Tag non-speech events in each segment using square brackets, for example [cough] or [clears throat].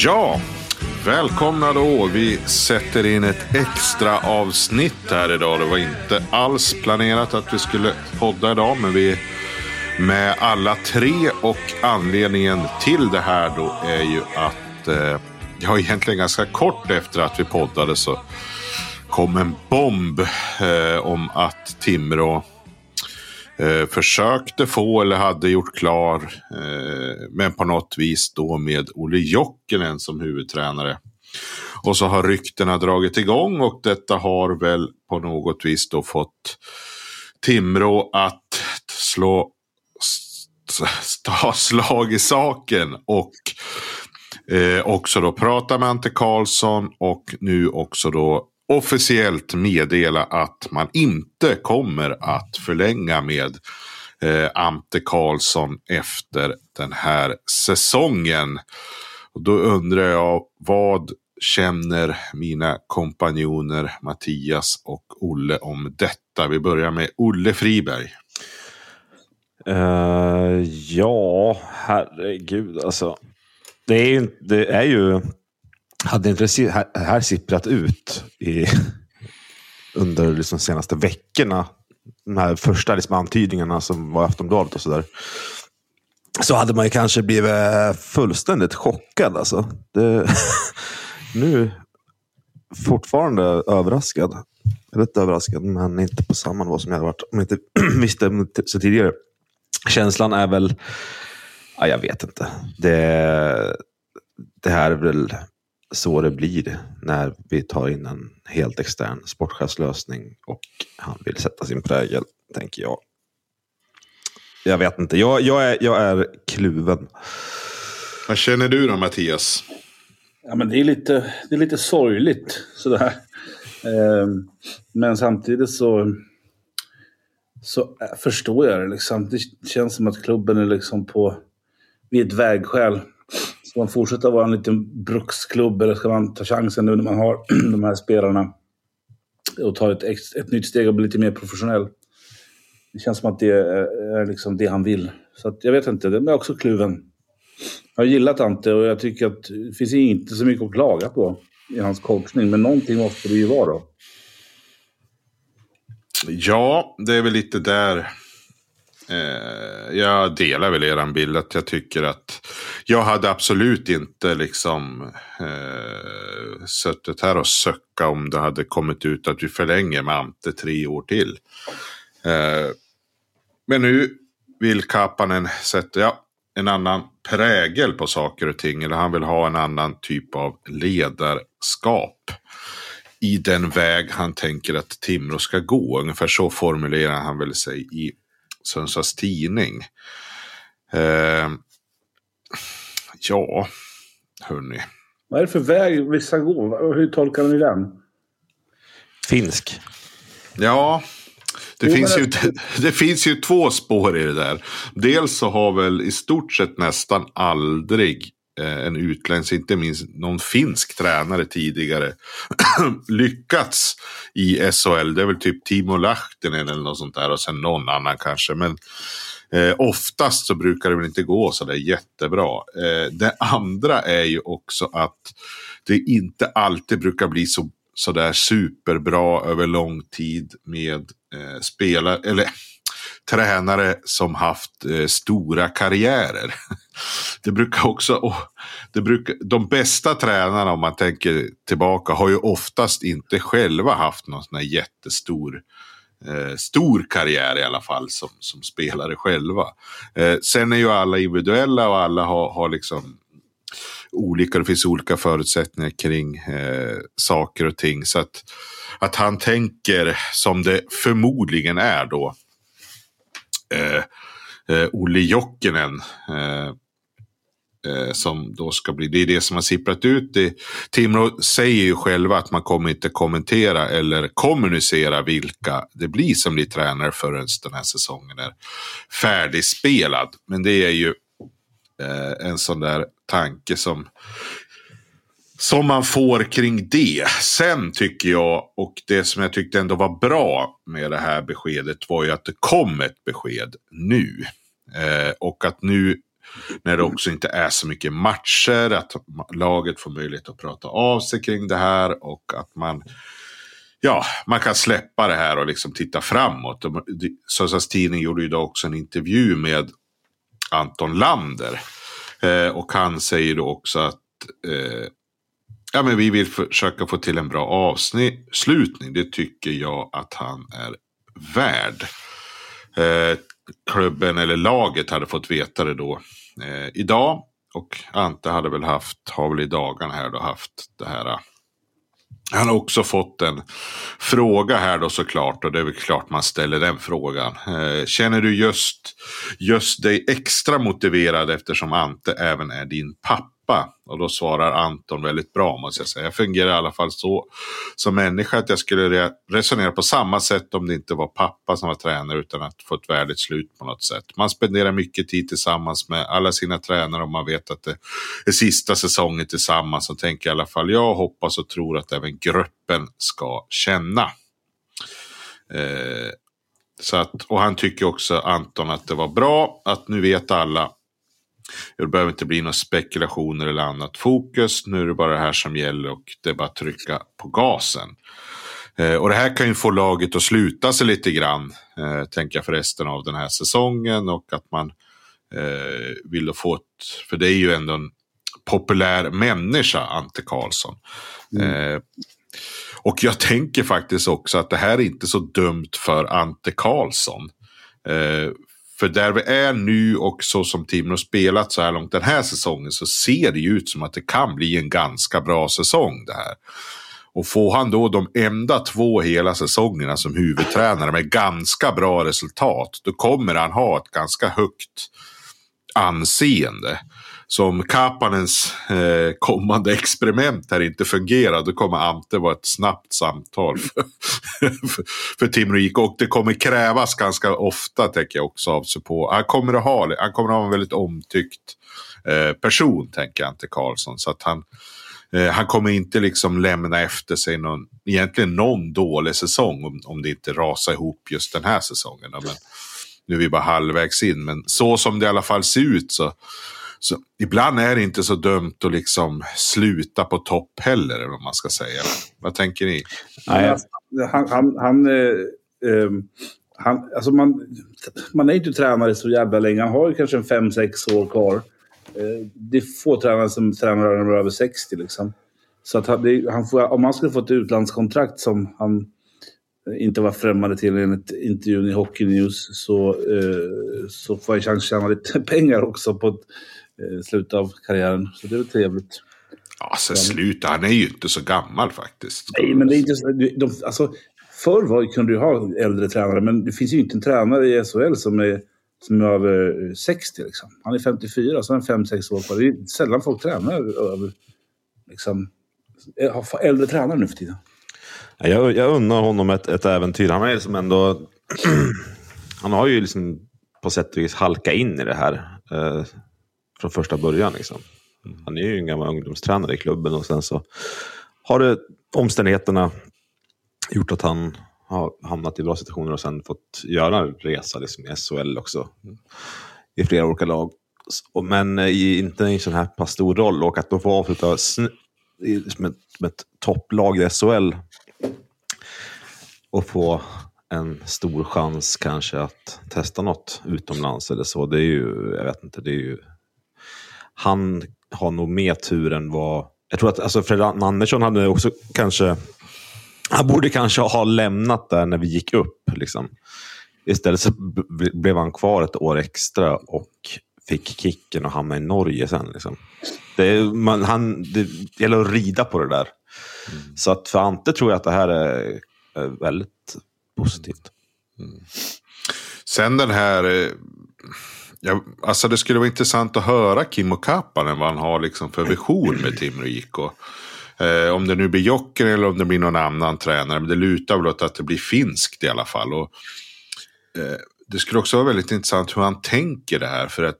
Ja, välkomna då. Vi sätter in ett extra avsnitt här idag. Det var inte alls planerat att vi skulle podda idag, men vi är med alla tre. Och anledningen till det här då är ju att eh, ja, egentligen ganska kort efter att vi poddade så kom en bomb eh, om att Timrå eh, försökte få eller hade gjort klar. Eh, men på något vis då med Olle Jokinen som huvudtränare. Och så har ryktena dragit igång och detta har väl på något vis då fått Timrå att slå ta slag i saken och eh, också då prata med Ante Karlsson och nu också då officiellt meddela att man inte kommer att förlänga med eh, Ante Karlsson efter den här säsongen. Och då undrar jag vad känner mina kompanjoner Mattias och Olle om detta? Vi börjar med Olle Friberg. Uh, ja, herregud alltså. Det är ju, det är ju hade inte det här, här sipprat ut i, under liksom de senaste veckorna, de här första liksom antydningarna som var i Aftonbladet och sådär, så hade man ju kanske blivit fullständigt chockad. Alltså. Det, [laughs] nu fortfarande överraskad. Lite överraskad, men inte på samma nivå som jag hade varit om jag inte [clears throat] visste så tidigare. Känslan är väl, ja, jag vet inte. Det, det här är väl så det blir när vi tar in en helt extern sportchefslösning och han vill sätta sin prägel, tänker jag. Jag vet inte, jag, jag, är, jag är kluven. Vad känner du då Mattias? Ja, men det, är lite, det är lite sorgligt sådär. Ehm, men samtidigt så, så förstår jag det. Liksom. Det känns som att klubben är liksom på, vid ett vägskäl. Ska man fortsätta vara en liten bruksklubb eller ska man ta chansen nu när man har [clears throat] de här spelarna och ta ett, ett nytt steg och bli lite mer professionell? Det känns som att det är liksom det han vill. Så att, jag vet inte, det är också kluven. Jag har gillat Ante och jag tycker att det finns inte så mycket att klaga på i hans coachning. Men någonting måste det ju vara då. Ja, det är väl lite där Eh, jag delar väl eran bild att jag tycker att jag hade absolut inte liksom eh, suttit här och söcka om det hade kommit ut att vi förlänger med Ante tre år till. Eh, men nu vill Kapanen sätta ja, en annan prägel på saker och ting. Eller han vill ha en annan typ av ledarskap i den väg han tänker att Timrå ska gå. Ungefär så formulerar han väl sig i Sundsvalls Tidning. Eh, ja, hörni. Vad är det för väg vissa går? Hur tolkar ni den? Finsk. Ja, det, jo, finns ju, det finns ju två spår i det där. Dels så har väl i stort sett nästan aldrig Eh, en utländsk, inte minst någon finsk tränare tidigare, [clears throat] lyckats i SHL. Det är väl typ Timo Lahtinen eller något sånt där och sen någon annan kanske. Men eh, oftast så brukar det väl inte gå så där jättebra. Eh, det andra är ju också att det inte alltid brukar bli så där superbra över lång tid med eh, spelare, eller tränare som haft eh, stora karriärer. [laughs] Det brukar också, oh, det brukar, de bästa tränarna om man tänker tillbaka har ju oftast inte själva haft någon sån här jättestor eh, stor karriär i alla fall som, som spelare själva. Eh, sen är ju alla individuella och alla har, har liksom olika, det finns olika förutsättningar kring eh, saker och ting. Så att, att han tänker som det förmodligen är då. Eh, eh, Olle Jokinen. Eh, eh, som då ska bli, det är det som har sipprat ut. Det, Timrå säger ju själva att man kommer inte kommentera eller kommunicera vilka det blir som blir tränare förrän den här säsongen är färdigspelad. Men det är ju eh, en sån där tanke som som man får kring det. Sen tycker jag, och det som jag tyckte ändå var bra med det här beskedet var ju att det kom ett besked nu. Eh, och att nu när det också inte är så mycket matcher, att laget får möjlighet att prata av sig kring det här och att man ja, man kan släppa det här och liksom titta framåt. Sundsvalls Tidning gjorde idag också en intervju med Anton Lander. Eh, och han säger då också att eh, ja, men vi vill försöka få till en bra avslutning. Det tycker jag att han är värd. Eh, klubben eller laget hade fått veta det då eh, idag. Och Ante hade väl haft, har väl i dagarna här då haft det här. Eh. Han har också fått en fråga här då såklart och det är väl klart man ställer den frågan. Eh, känner du just, just dig extra motiverad eftersom Ante även är din pappa? Hjälpa? Och då svarar Anton väldigt bra måste jag säga. Jag fungerar i alla fall så som människa att jag skulle resonera på samma sätt om det inte var pappa som var tränare utan att få ett värdigt slut på något sätt. Man spenderar mycket tid tillsammans med alla sina tränare och man vet att det är sista säsongen tillsammans. Så tänker i alla fall jag hoppas och tror att även gruppen ska känna. Eh, så att, och han tycker också, Anton, att det var bra att nu vet alla det behöver inte bli några spekulationer eller annat fokus. Nu är det bara det här som gäller och det är bara att trycka på gasen. Eh, och det här kan ju få laget att sluta sig lite grann, eh, tänker jag för resten av den här säsongen och att man eh, vill få ett, för det är ju ändå en populär människa, Ante Karlsson. Mm. Eh, och jag tänker faktiskt också att det här är inte så dumt för Ante Karlsson. För där vi är nu och så som Timrå spelat så här långt den här säsongen så ser det ju ut som att det kan bli en ganska bra säsong det här. Och får han då de enda två hela säsongerna som huvudtränare med ganska bra resultat, då kommer han ha ett ganska högt anseende. Så om Kapanens eh, kommande experiment här inte fungerar då kommer Ante vara ett snabbt samtal för, [laughs] för, för Timrå IK. Och det kommer krävas ganska ofta tänker jag också av sig på. Han kommer att ha, han kommer att ha en väldigt omtyckt eh, person tänker jag, Ante Karlsson. Så att han, eh, han kommer inte liksom lämna efter sig någon, egentligen någon dålig säsong om, om det inte rasar ihop just den här säsongen. Men, nu är vi bara halvvägs in, men så som det i alla fall ser ut så så ibland är det inte så dumt att liksom sluta på topp heller, eller vad man ska säga. Vad tänker ni? Nej. Han, han, han, eh, eh, han, alltså man, man är inte tränare så jävla länge. Han har ju kanske en fem sex år kvar. Eh, det är få tränare som tränar när de är över 60 liksom. Så att han, det, han får, om han skulle få ett utlandskontrakt som han inte var främmande till enligt intervjun i Hockey News så, eh, så får jag chans att tjäna lite [laughs] pengar också på ett slutet av karriären. Så det är väl trevligt. Ja, så sluta. Han är ju inte så gammal faktiskt. Nej, men det är inte så... De, alltså, förr var, kunde du ha äldre tränare, men det finns ju inte en tränare i SHL som är, som är över 60. Liksom. Han är 54, så är han 5-6 år kvar. Det är sällan folk tränar över... Liksom, har äldre tränare nu för tiden. Jag, jag unnar honom ett, ett äventyr. Han är liksom ändå... [clears throat] han har ju liksom på sätt och vis halkat in i det här. Eh, från första början. Liksom. Han är ju en gammal ungdomstränare i klubben och sen så har det omständigheterna gjort att han har hamnat i bra situationer och sen fått göra en resa liksom, i SHL också. I flera olika lag. Men i, inte i en sån här pass stor roll och att då få avsluta med, med ett topplag i SHL och få en stor chans kanske att testa något utomlands eller så. Det är ju, jag vet inte, det är ju... Han har nog mer tur än vad... Jag tror att alltså, Fred Andersson hade också kanske... Han borde kanske ha lämnat där när vi gick upp. Liksom. Istället så blev han kvar ett år extra och fick kicken och hamnade i Norge sen. Liksom. Det, man, han, det gäller att rida på det där. Mm. Så att för Ante tror jag att det här är, är väldigt positivt. Mm. Sen den här... Ja, alltså det skulle vara intressant att höra Kimmo Kappanen vad han har liksom för vision med Timrå IK. Eh, om det nu blir Jocker eller om det blir någon annan tränare. Men det lutar väl åt att det blir finskt i alla fall. Och, eh, det skulle också vara väldigt intressant hur han tänker det här. För att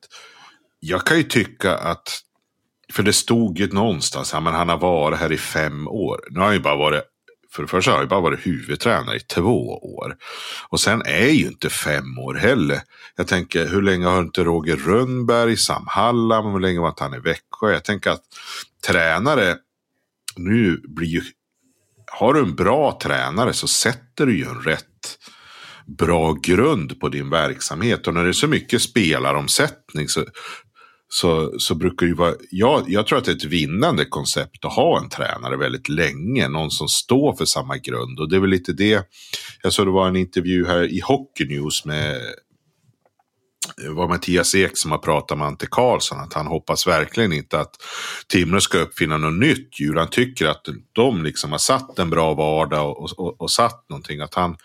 jag kan ju tycka att, för det stod ju någonstans, men han har varit här i fem år. Nu har han ju bara varit, för det första har jag bara varit huvudtränare i två år. Och sen är ju inte fem år heller. Jag tänker, hur länge har inte Roger Rönnberg, Sam Hallam, hur länge var inte han i Växjö? Jag tänker att tränare, nu blir ju, har du en bra tränare så sätter du ju en rätt bra grund på din verksamhet. Och när det är så mycket spelaromsättning så, så, så brukar ju vara, jag, jag tror att det är ett vinnande koncept att ha en tränare väldigt länge, någon som står för samma grund. Och det är väl lite det, jag såg det var en intervju här i Hockey News med var Mattias Ek som har pratat med Ante Karlsson att han hoppas verkligen inte att Timrå ska uppfinna något nytt djur. Han tycker att de liksom har satt en bra vardag och, och, och, satt någonting. Att han,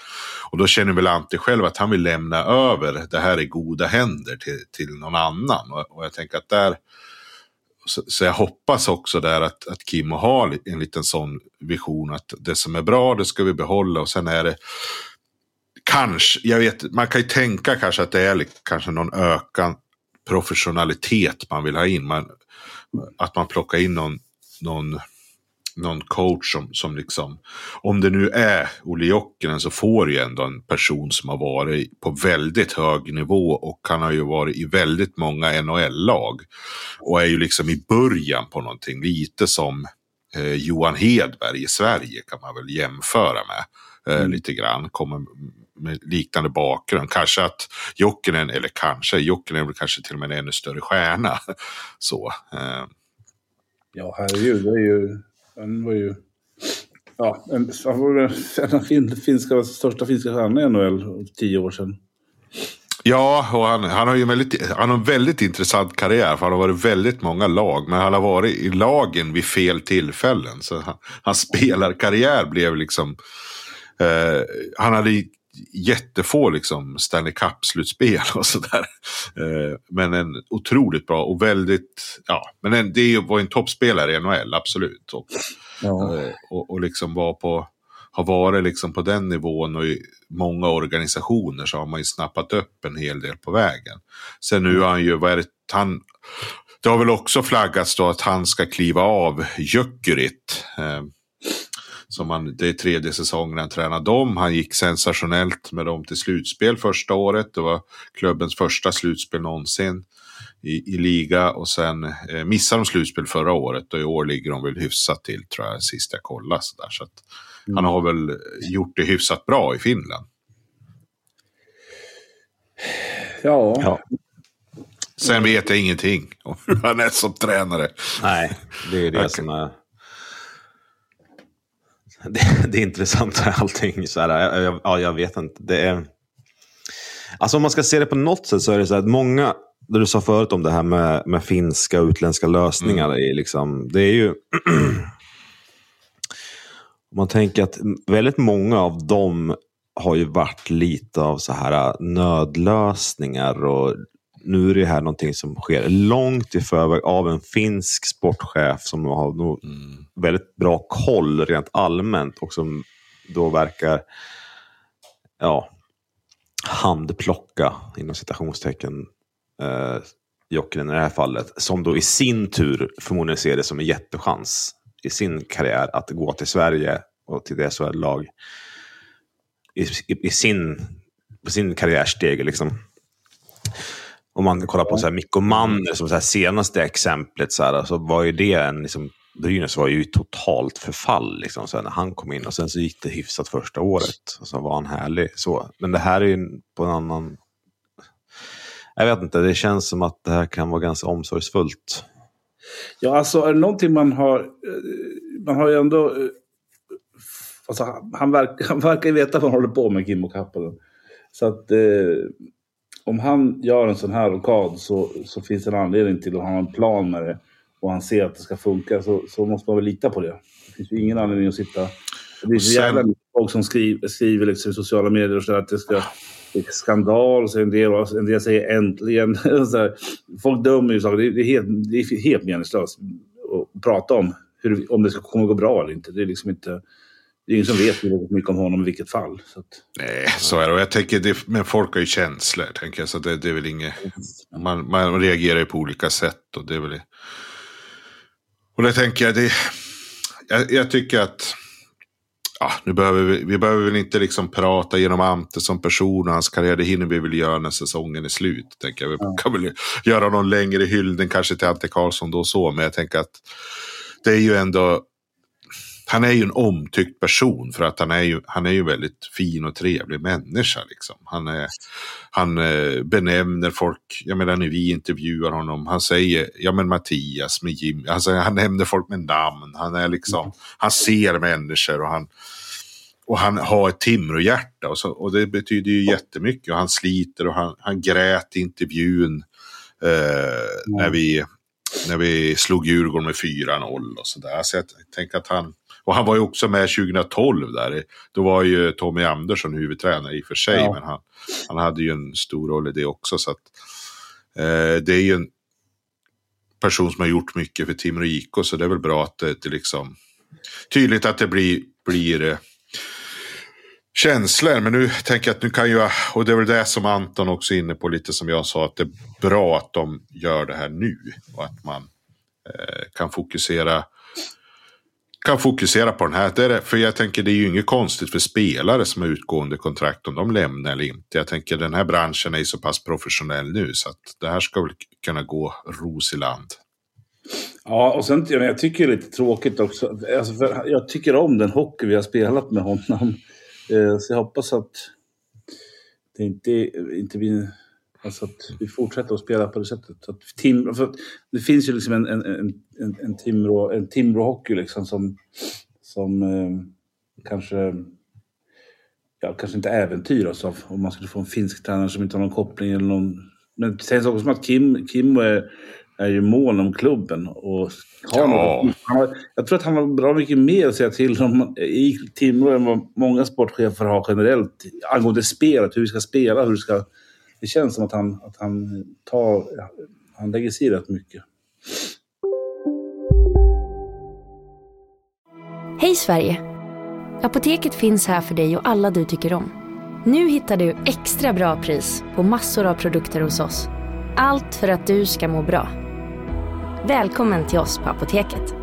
och då känner väl Ante själv att han vill lämna över det här i goda händer till, till någon annan. Och, och jag tänker att där, så, så, jag hoppas också där att, att Kimmo har en liten sån vision att det som är bra det ska vi behålla och sen är det kanske, jag vet, man kan ju tänka kanske att det är kanske någon ökad professionalitet man vill ha in. Man, att man plockar in någon, någon, någon coach som, som liksom, om det nu är Olle Jokinen så får ju ändå en person som har varit på väldigt hög nivå och han har ju varit i väldigt många NHL-lag. Och är ju liksom i början på någonting, lite som eh, Johan Hedberg i Sverige kan man väl jämföra med. Eh, mm. lite grann, kommer med liknande bakgrund. Kanske att Jokinen, eller kanske, Jokinen är väl kanske till och med en ännu större stjärna. [laughs] Så. Eh. Ja, herregud, det är ju, han var ju, ja, en, han var en av fin, finska, största finska stjärnorna i NHL tio år sedan. Ja, och han, han, har ju väldigt, han har en väldigt intressant karriär. För han har varit väldigt många lag. Men han har varit i lagen vid fel tillfällen. Så han, hans spelarkarriär blev liksom... Eh, han hade jättefå liksom Stanley Cup-slutspel och sådär. Eh, men en otroligt bra och väldigt, ja, men en, det var en toppspelare i NHL, absolut. Och, ja. Eh, och, och liksom var på, har varit liksom på den nivån och i många organisationer så har man ju snappat upp en hel del på vägen. Sen nu har han ju, vad det, han, det har väl också flaggats då att han ska kliva av Jökkerit. Som han, det är tredje säsongen han tränar dem. Han gick sensationellt med dem till slutspel första året. Det var klubbens första slutspel någonsin i, i liga. Och sen eh, missade de slutspel förra året och i år ligger de väl hyfsat till tror jag sist jag kollade. Så, där. så att mm. han har väl gjort det hyfsat bra i Finland. Ja. ja. Sen vet jag ingenting om [laughs] hur han är som tränare. Nej, det är det som är [laughs] det, det är intressant allting. Så här, jag, ja, jag vet inte. Det är... Alltså om man ska se det på något sätt så är det så att många, det du sa förut om det här med, med finska och utländska lösningar, mm. är liksom, det är ju... [clears throat] man tänker att väldigt många av dem har ju varit lite av så här nödlösningar och nu är det här någonting som sker långt i förväg av en finsk sportchef som har nog mm. väldigt bra koll rent allmänt och som då verkar ja, handplocka, inom citationstecken, eh, Jokinen i det här fallet. Som då i sin tur förmodligen ser det som en jättechans i sin karriär att gå till Sverige och till det SHL-lag i, i, i, sin, på sin karriärsteg. Liksom. Om man kollar på så här Mikko Manner som så här senaste exemplet så, här, så var ju det en liksom Brynäs var ju i totalt förfall liksom, sen när han kom in och sen så gick det hyfsat första året. Och så var han härlig. Så. Men det här är ju på en annan... Jag vet inte, det känns som att det här kan vara ganska omsorgsfullt. Ja, alltså är det någonting man har... eh, Man har ju ändå... eh, Alltså, han, verkar, han verkar veta vad han håller på med, Kimmo Kappanen. Så att eh, om han gör en sån här rockad så, så finns det en anledning till att han har en plan med det. Och han ser att det ska funka så, så måste man väl lita på det. Det finns ju ingen anledning att sitta... Det är så jävla mycket folk som skriver, skriver liksom i sociala medier och så att det ska... Det är skandal, så en del, en del säger äntligen. [laughs] Folk dömer ju saker. Det är, helt, det är helt meningslöst att prata om hur, om det ska kommer gå bra eller inte. Det är liksom inte... Det är ingen som vet tillräckligt mycket om honom i vilket fall. Så att, Nej, så är det. Och jag tänker, det, men folk har ju känslor, tänker jag. Så det, det är väl inget... Man, man reagerar ju på olika sätt och det är väl... Och det tänker jag, det... Jag, jag tycker att... Ja, nu behöver vi, vi behöver väl inte liksom prata genom Ante som person och hans karriär. Det hinner vi väl göra när säsongen är slut. Tänker jag. Vi kan väl göra någon längre hyllning kanske till Ante Karlsson då och så. Men jag tänker att det är ju ändå... Han är ju en omtyckt person för att han är ju, han är ju väldigt fin och trevlig människa. Liksom. Han, är, han eh, benämner folk, jag menar när vi intervjuar honom, han säger, ja men Mattias med Jim, alltså, han nämner folk med namn, han är liksom, han ser människor och han, och han har ett Timrå-hjärta och, så, och det betyder ju jättemycket och han sliter och han, han grät i intervjun eh, när, vi, när vi slog Djurgården med 4-0 och sådär. Så jag tänker att han, och han var ju också med 2012 där. Då var ju Tommy Andersson huvudtränare i och för sig, Ja. men han, han hade ju en stor roll i det också. Så att, eh, det är ju en person som har gjort mycket för Timrå IK, så det är väl bra att det, det liksom tydligt att det blir, blir eh, känslor. Men nu tänker jag att nu kan ju, och det är väl det som Anton också är inne på lite som jag sa, att det är bra att de gör det här nu. Och att man eh, kan fokusera kan fokusera på den här. Det är, det- för jag tänker det är ju inget konstigt för spelare som har utgående kontrakt om de lämnar eller inte. Jag tänker den här branschen är ju så pass professionell nu så att det här ska väl kunna gå ros i land. Ja, och sen jag, jag tycker det är lite tråkigt också. Alltså, för jag tycker om den hockey vi har spelat med honom. [laughs] Eh, så jag hoppas att det inte, inte blir... Alltså att vi fortsätter att spela på det sättet. Så Att Tim, för det finns ju liksom en, en, en, en, Timrå, en Timrå-hockey liksom som, som eh, kanske, ja, kanske inte äventyras av om man skulle få en finsk tränare som inte har någon koppling eller någon... Men det sägs också som att Kim, Kim är, är ju mån om klubben och har Ja. något. Han har, jag tror att han har bra mycket mer att säga till om i Timrå än vad många sportchefer har generellt angående spelet, hur vi ska spela, hur det ska... Det känns som att han, att han tar... Han lägger sig i rätt mycket. Hej Sverige! Apoteket finns här för dig och alla du tycker om. Nu hittar du extra bra pris på massor av produkter hos oss. Allt för att du ska må bra. Välkommen till oss på Apoteket.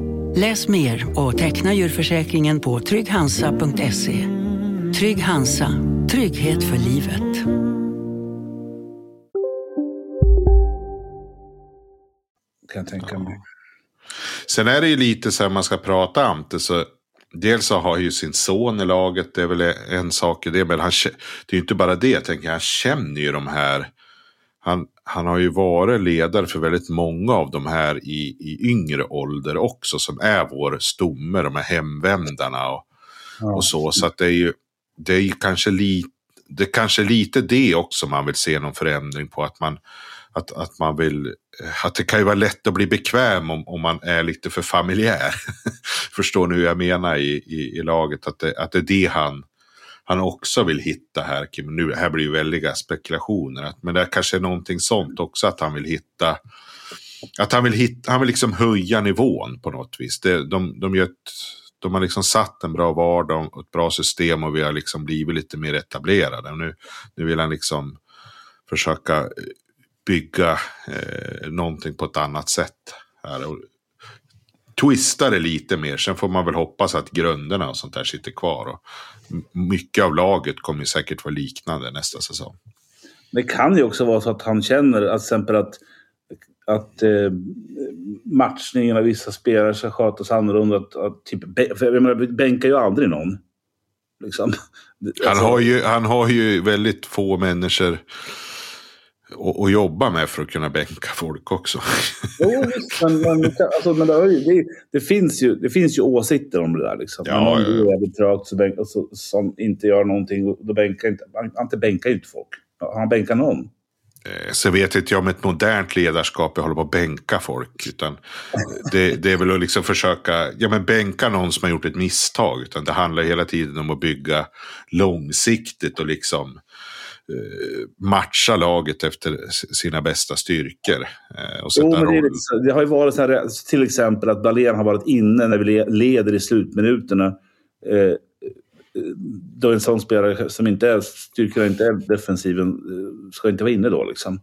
Läs mer och teckna djurförsäkringen på trygghansa.se. Trygg Hansa, trygghet för livet. Kan jag tänka mig. Sen är det ju lite så här man ska prata Ante så Dels så har ju sin son i laget, det är väl en sak i det. Men han, det är ju inte bara det, jag tänker, han känner ju de här. Han, han har ju varit ledare för väldigt många av de här i, i yngre ålder också. Som är vår stomme, de här hemvändarna och, och så. Så att det är ju, det är ju kanske lite, det är kanske lite det också man vill se någon förändring på. Att man, att, att man vill, att det kan ju vara lätt att bli bekväm om, om man är lite för familjär. [laughs] Förstår ni hur jag menar i, i, i laget? Att det, att det är det han, han också vill hitta här. Nu, här blir ju väldiga spekulationer. Att, men det kanske är någonting sånt också att han vill hitta. Att han vill, hitta, han vill liksom höja nivån på något vis. Det, de, de gör ett de har liksom satt en bra vardag och ett bra system och vi har liksom blivit lite mer etablerade. Nu, nu vill han liksom försöka bygga eh, någonting på ett annat sätt. Här. Twista det lite mer. Sen får man väl hoppas att grunderna och sånt där sitter kvar. Och mycket av laget kommer säkert vara liknande nästa säsong. Det kan ju också vara så att han känner att, exempel att, att eh, matchningen av vissa spelare ska skötas annorlunda. Att, att, typ, för jag menar, bänkar ju aldrig någon. Liksom. Han, alltså- har ju, han har ju väldigt få människor och, och jobba med för att kunna bänka folk också. Jo, visst, men, men, alltså, men det, det, det, finns ju, det finns ju åsikter om det där. Liksom. Ja, men ja. är trögt så bänk, alltså, som inte gör någonting, då bänkar inte, Ante bänkar inte folk. Han bänkar någon. Eh, så vet inte jag om ett modernt ledarskap håller på att bänka folk. Utan det, det är väl att liksom försöka ja, men bänka någon som har gjort ett misstag. Utan det handlar hela tiden om att bygga långsiktigt och liksom matcha laget efter sina bästa styrkor. Eh, och jo, men det, lite, det, har ju varit så här, till exempel att Dahlén har varit inne när vi leder i slutminuterna. Eh, då en sån spelare som inte är, styrkorna inte är defensiven eh, ska inte vara inne då. Liksom.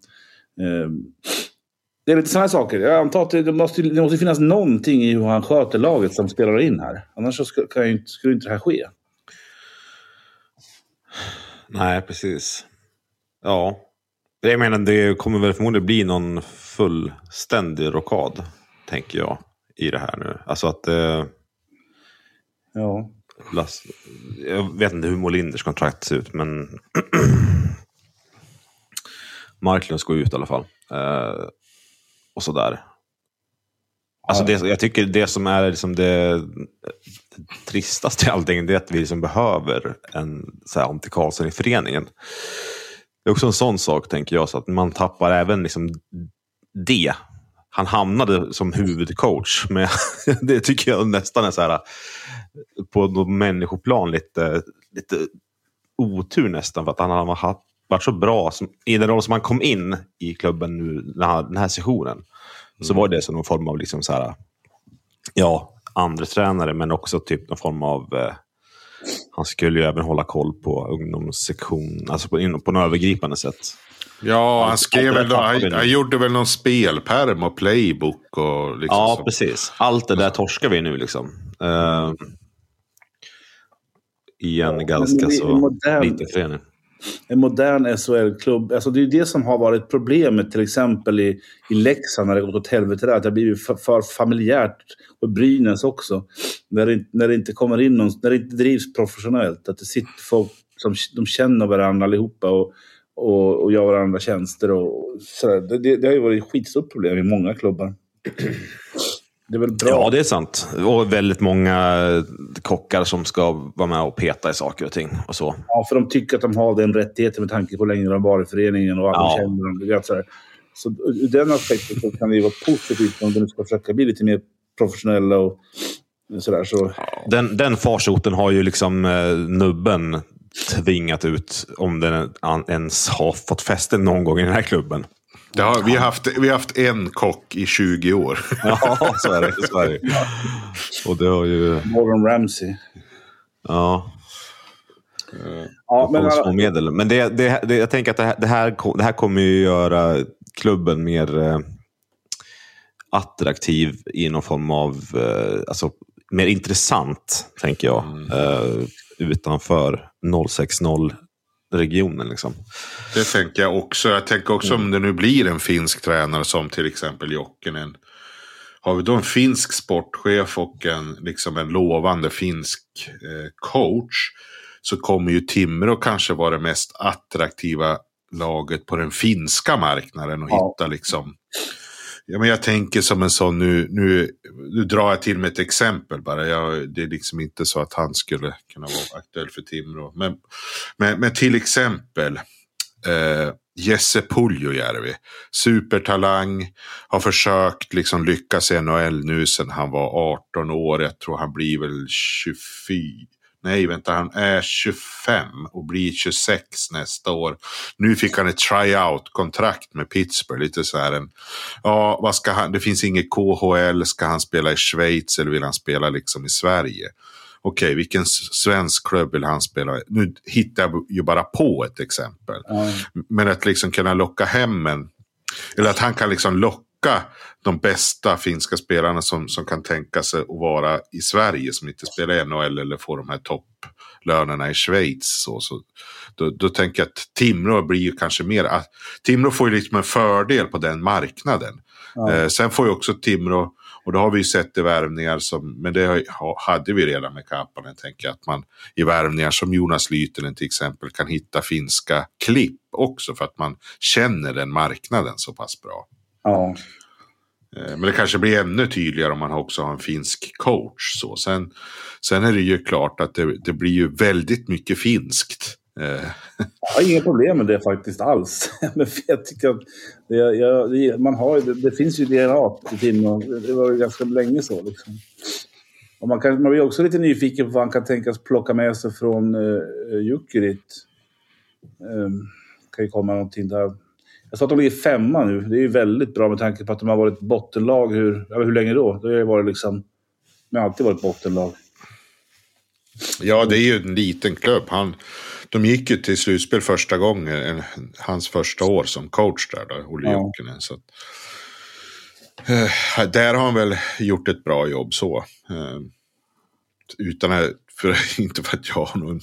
Eh, det är lite sådana saker. Jag antar att det måste, det måste finnas någonting i hur han sköter laget som spelar in här. Annars så ska, kan, skulle inte det här ske. Nej, precis. Ja. Jag menar, det kommer väl förmodligen bli någon fullständig rockad, tänker jag, i det här nu. Alltså att... Eh, ja. Lass, jag vet inte hur Molinders kontrakt ser ut, men... [clears throat] Marklund ska ut i alla fall. Eh, och sådär. Alltså det, jag tycker det som är liksom det tristaste i allting, det är att vi liksom behöver en så här, Ante Karlsson i föreningen. Det är också en sån sak, tänker jag, så att man tappar även liksom det. Han hamnade som huvudcoach, men [laughs] det tycker jag nästan är så här på människoplan lite, lite otur nästan, för att han har varit så bra som, i den roll som han kom in i klubben nu den här sessionen. Mm. Så var det som någon form av liksom så här, ja, andra tränare men också typ någon form av eh, han skulle ju även hålla koll på ungdomssektion, alltså på, på något övergripande sätt. Ja, han skrev väl, han, han, gjorde väl någon spelperm och playbook och liksom Ja, så. precis. Allt det där torskar vi nu liksom. Uh, I en ja, ganska så modern, liten förening. En modern SHL-klubb. Alltså det är det som har varit problemet till exempel i, i Leksand när det gått åt helvete där. Att det har blivit för, för familjärt. Och Brynäs också. När det, när det inte kommer in någon, när det inte drivs professionellt. Att det sitter folk som de känner varandra allihopa och, och, och gör varandra tjänster. Och, sådär. Det, det, det har ju varit ett skitstort problem i många klubbar. Det är väl bra? Ja, det är sant. Och väldigt många kockar som ska vara med och peta i saker och ting. Och så. Ja, för de tycker att de har den rättigheten med tanke på hur länge de var i föreningen och att ja. de känner dem. Så, så ur den aspekten så kan det ju vara positivt om de ska försöka bli lite mer professionella och sådär. Så. Den, den farsoten har ju liksom eh, nubben tvingat ut om den ens har fått fäste någon gång i den här klubben. Har, vi, har haft, vi har haft en kock i 20 år. [laughs] ja, så är det. Så är det. Och det har ju... Gordon Ramsay. Ja. Ja, men, små medel. men det, det, det, jag tänker att det här, det här, det här kommer ju göra klubben mer eh, attraktiv i någon form av, eh, alltså mer intressant, tänker jag, mm. eh, utanför 060 regionen. Liksom. Det tänker jag också. Jag tänker också mm. om det nu blir en finsk tränare som till exempel Jokinen. Har vi då en finsk sportchef och en, liksom en lovande finsk eh, coach. Så kommer ju Timrå kanske vara det mest attraktiva laget på den finska marknaden. Och ja. hitta liksom Ja, men jag tänker som en sån, nu, nu, nu drar jag till med ett exempel bara. Jag, det är liksom inte så att han skulle kunna vara aktuell för Timrå. Men, men, men till exempel eh, Jesse Puljujärvi. Supertalang. Har försökt liksom lyckas i NHL nu sedan han var 18 år. Jag tror han blir väl 24. Nej, vänta, han är 25 och blir 26 nästa år. Nu fick han ett tryout-kontrakt med Pittsburgh. Lite så här en, ja, vad ska han, det finns inget KHL, ska han spela i Schweiz eller vill han spela liksom i Sverige? Okej, vilken svensk klubb vill han spela i? Nu hittar jag ju bara på ett exempel. Ja. Men att liksom kunna locka hem en, eller att han kan liksom locka de bästa finska spelarna som, som kan tänka sig att vara i Sverige som inte spelar i NHL eller får de här topplönerna i Schweiz. Så, så, då, då tänker jag att Timrå blir ju kanske mer, att Timrå får ju liksom en fördel på den marknaden. Ja. Eh, sen får ju också Timrå, och då har vi ju sett i värvningar som, men det hade vi redan med Kapanen, tänker jag, att man i värvningar som Jonas Lytinen till exempel kan hitta finska klipp också för att man känner den marknaden så pass bra. Ja. Eh, Men det kanske blir ännu tydligare om man också har en finsk coach. Så. Sen, sen är det ju klart att det, det blir ju väldigt mycket finskt. Eh, Jag har inga problem med det faktiskt alls. [laughs] Men jag tycker att det, jag, man har, det, det finns ju DNA i Timrå. Det var ju ganska länge så. Liksom. Och man, kan, man blir också lite nyfiken på vad han kan tänkas plocka med sig från uh, Jukurit. Um, kan ju komma någonting där. Jag sa att de ligger femma nu. Det är ju väldigt bra med tanke på att de har varit bottenlag. Hur, hur länge då? Det har varit liksom... De har alltid varit bottenlag. ja, det är ju en liten klubb. Han, de gick ju till slutspel första gången, en, hans första år som coach där, då, Olle Ja. Jokinen. Så att, eh, där har han väl gjort ett bra jobb så. Eh, utan att, för, [laughs] inte för att jag någon,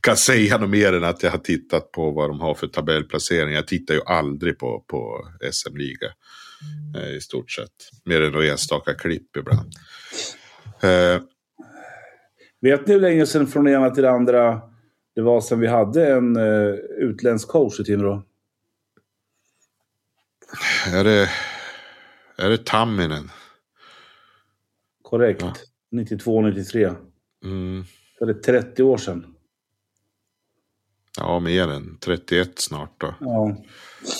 kan säga något mer än att jag har tittat på vad de har för tabellplacering. Jag tittar ju aldrig på, på SM-liga eh, i stort sett. Mer än några enstaka klipp ibland. Eh, Vet ni hur länge sedan från det ena till det andra det var sedan vi hade en uh, utländsk coach i Timrå? är, det, är det Tamminen? Korrekt. Ja. 92, 93. Mm. Så det är 30 år sedan. Ja, mer än 31 snart då. Ja.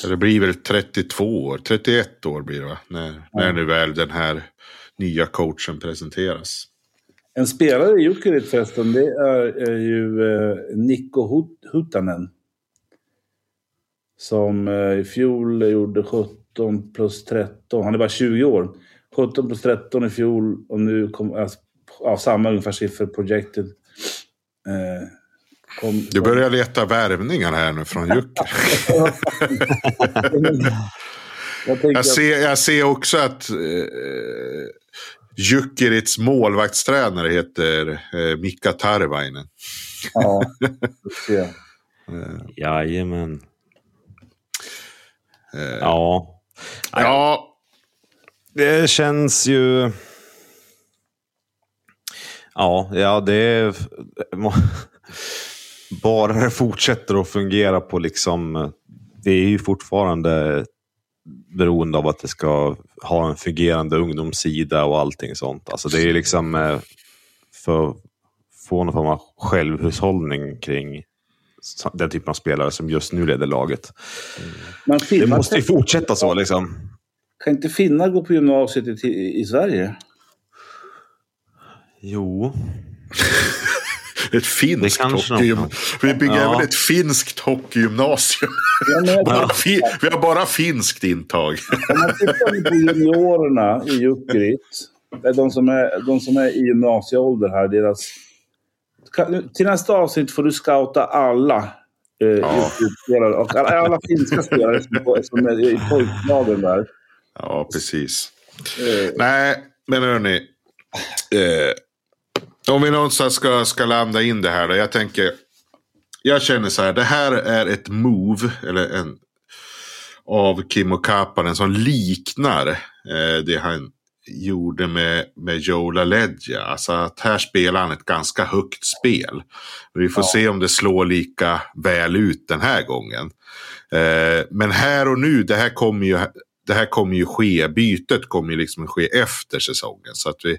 Det blir väl 32 år, 31 år blir det va? När, när nu väl den här nya coachen presenteras. En spelare i Jukurit förresten, det är, är ju uh, Nikko Hut- Hutanen. Som uh, i fjol gjorde 17 plus 13. Han är bara 20 år. 17 plus 13 i fjol och nu kom, alltså, av samma ungefär siffror projected. Eh, kom, Du börjar leta värvningar här nu från Jukka. [laughs] Jag Jag ser, jag ser också att eh, Jukkerits målvaktstränare heter eh, Mika Tarvainen. Ja, [laughs] det ser jag. Jajamän. Eh, Ja. ja, Det känns ju... Ja, ja det är... [laughs] Bara det fortsätter att fungera på liksom... Det är ju fortfarande beroende av att det ska ha en fungerande ungdomssida och allting sånt. Alltså det är liksom eh, för att få någon form av självhushållning kring den typen av spelare som just nu leder laget. Men Det måste ju fortsätta så liksom. Kan inte finnar gå på gymnasiet i, i Sverige? Jo. [laughs] ett finskt Det kanske de hockeygym. Vi bygger Ja. även ett finskt hockeygymnasium. Ja, [laughs] har fi- Vi har bara finskt intag. Om man tittar på juniorerna i är de som är, de som är i gymnasieålder här, deras... Till nästa avsnitt får du scouta alla eh, Jukurit-spelare och alla, alla finska spelare som, som är i pojklagen där. Ja, precis. Eh, Nej, men hörni. Eh, om vi någonstans ska, ska landa in det här då. Jag tänker. Jag känner så här. Det här är ett move. Eller en. Av Kimmo Kapanen som liknar eh, det han gjorde med, med Joe LaLeggia. Alltså att här spelar han ett ganska högt spel. Vi får se om det slår lika väl ut den här gången. Eh, men här och nu, det här kommer ju, det här kommer ju ske, bytet kommer ju liksom ske efter säsongen. Så att vi,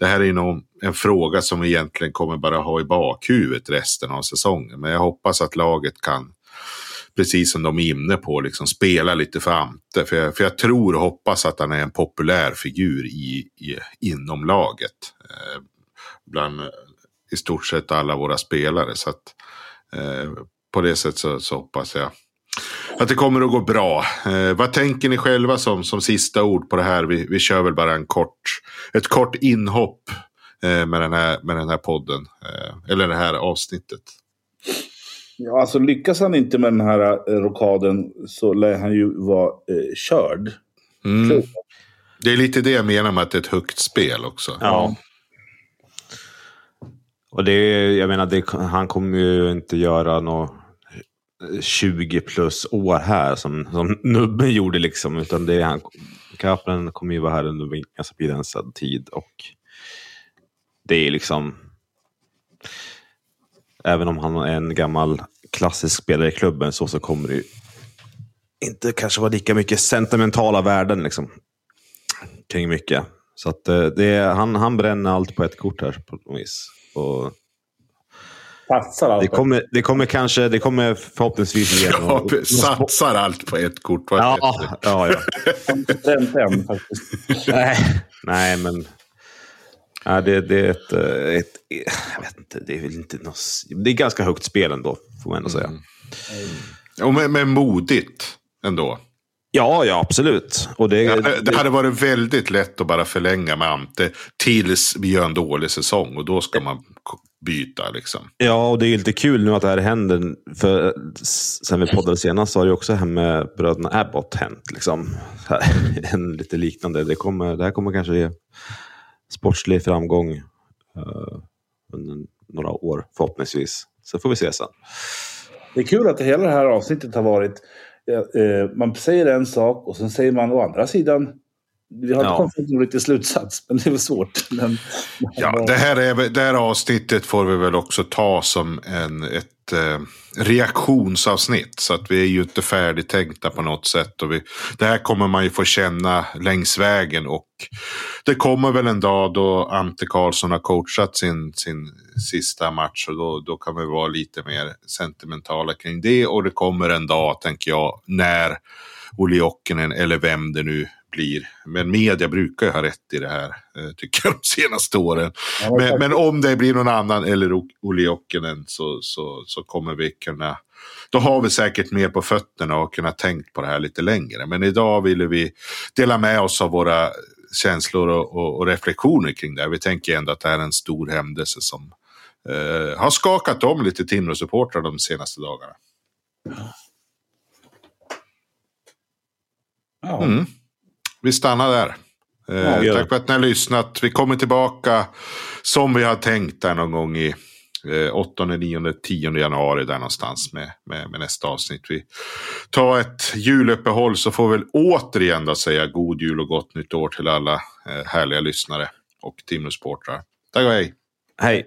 det här är nog en fråga som vi egentligen kommer bara ha i bakhuvudet resten av säsongen. Men jag hoppas att laget kan, precis som de är inne på, liksom spela lite för Ante. För jag, för jag tror och hoppas att han är en populär figur i, i, inom laget. Eh, bland i stort sett alla våra spelare. Så att, eh, på det sättet så, så hoppas jag att det kommer att gå bra. Eh, vad tänker ni själva som, som sista ord på det här? Vi, vi kör väl bara en kort, ett kort inhopp eh, med, den här, med den här podden. Eh, eller det här avsnittet. Ja, alltså lyckas han inte med den här eh, rockaden så lär han ju vara eh, körd. Mm. Det är lite det jag menar med att det är ett högt spel också. Ja. Och det, jag menar, det, han kommer ju inte göra något 20 plus år här som, som Nubben [laughs] gjorde. Liksom, utan det är han, Kaplan kommer ju vara här under en ganska begränsad tid. Och det är liksom... Även om han är en gammal klassisk spelare i klubben så, så kommer det ju inte kanske vara lika mycket sentimentala värden liksom, kring mycket. Så att eh, det är, han, han bränner allt på ett kort här på något vis. Och Satsar allt. det, kommer, det kommer kanske, det kommer förhoppningsvis ge Ja, någon- satsar allt på ett kort. Ja, ja, ja. Nej, nej men... Ja, det, det är ett, eh, ett... Jag vet inte, det är väl inte något... Det är ganska högt spel ändå, får man ändå säga. Och men, men modigt ändå. Ja, ja, absolut. Och det, Det, det hade varit väldigt lätt att bara förlänga med Ante tills vi gör en dålig säsong. Och då ska man byta liksom. Ja, och det är lite kul nu att det här händer. För s- sen vi poddade senast så har det också här med bröderna Abbott hänt. Liksom. [laughs] En lite liknande. Det, kommer, det här kommer kanske ge sportslig framgång eh, under några år förhoppningsvis. Så får vi se sen. Det är kul att hela det här avsnittet har varit... Eh, man säger en sak och sen säger man å andra sidan... Vi har Ja. kommit till någon riktig slutsats, men det är väl svårt. Men, Ja, det här, är, det här avsnittet får vi väl också ta som en, ett eh, reaktionsavsnitt. Så att vi är ju inte färdigtänkta på något sätt. Och vi, det här kommer man ju få känna längs vägen. Och det kommer väl en dag då Ante Karlsson har coachat sin, sin sista match. Och då, då kan vi vara lite mer sentimentala kring det. Och det kommer en dag, tänker jag, när Olle Jokinen eller vem det nu blir. Men media brukar ju ha rätt i det här, eh, tycker jag, de senaste åren. Ja, Men, men om det blir någon annan eller O- Olle Jokinen så, så, så kommer vi kunna... Då har vi säkert mer på fötterna och kunnat tänkt på det här lite längre. Men idag ville vi dela med oss av våra känslor och, och, och reflektioner kring det här. Vi tänker ändå att det här är en stor händelse som eh, har skakat om lite Timrå-supportrar de senaste dagarna. ja. Mm. Vi stannar där. Eh, Ja. tack för att ni har lyssnat. Vi kommer tillbaka som vi har tänkt där någon gång i eh, 8, 9, 10 januari där någonstans med, med, med nästa avsnitt. Vi tar ett juluppehåll så får vi väl återigen då säga god jul och gott nytt år till alla eh, härliga lyssnare och Timrå-supportrar. Tack och hej! Hej!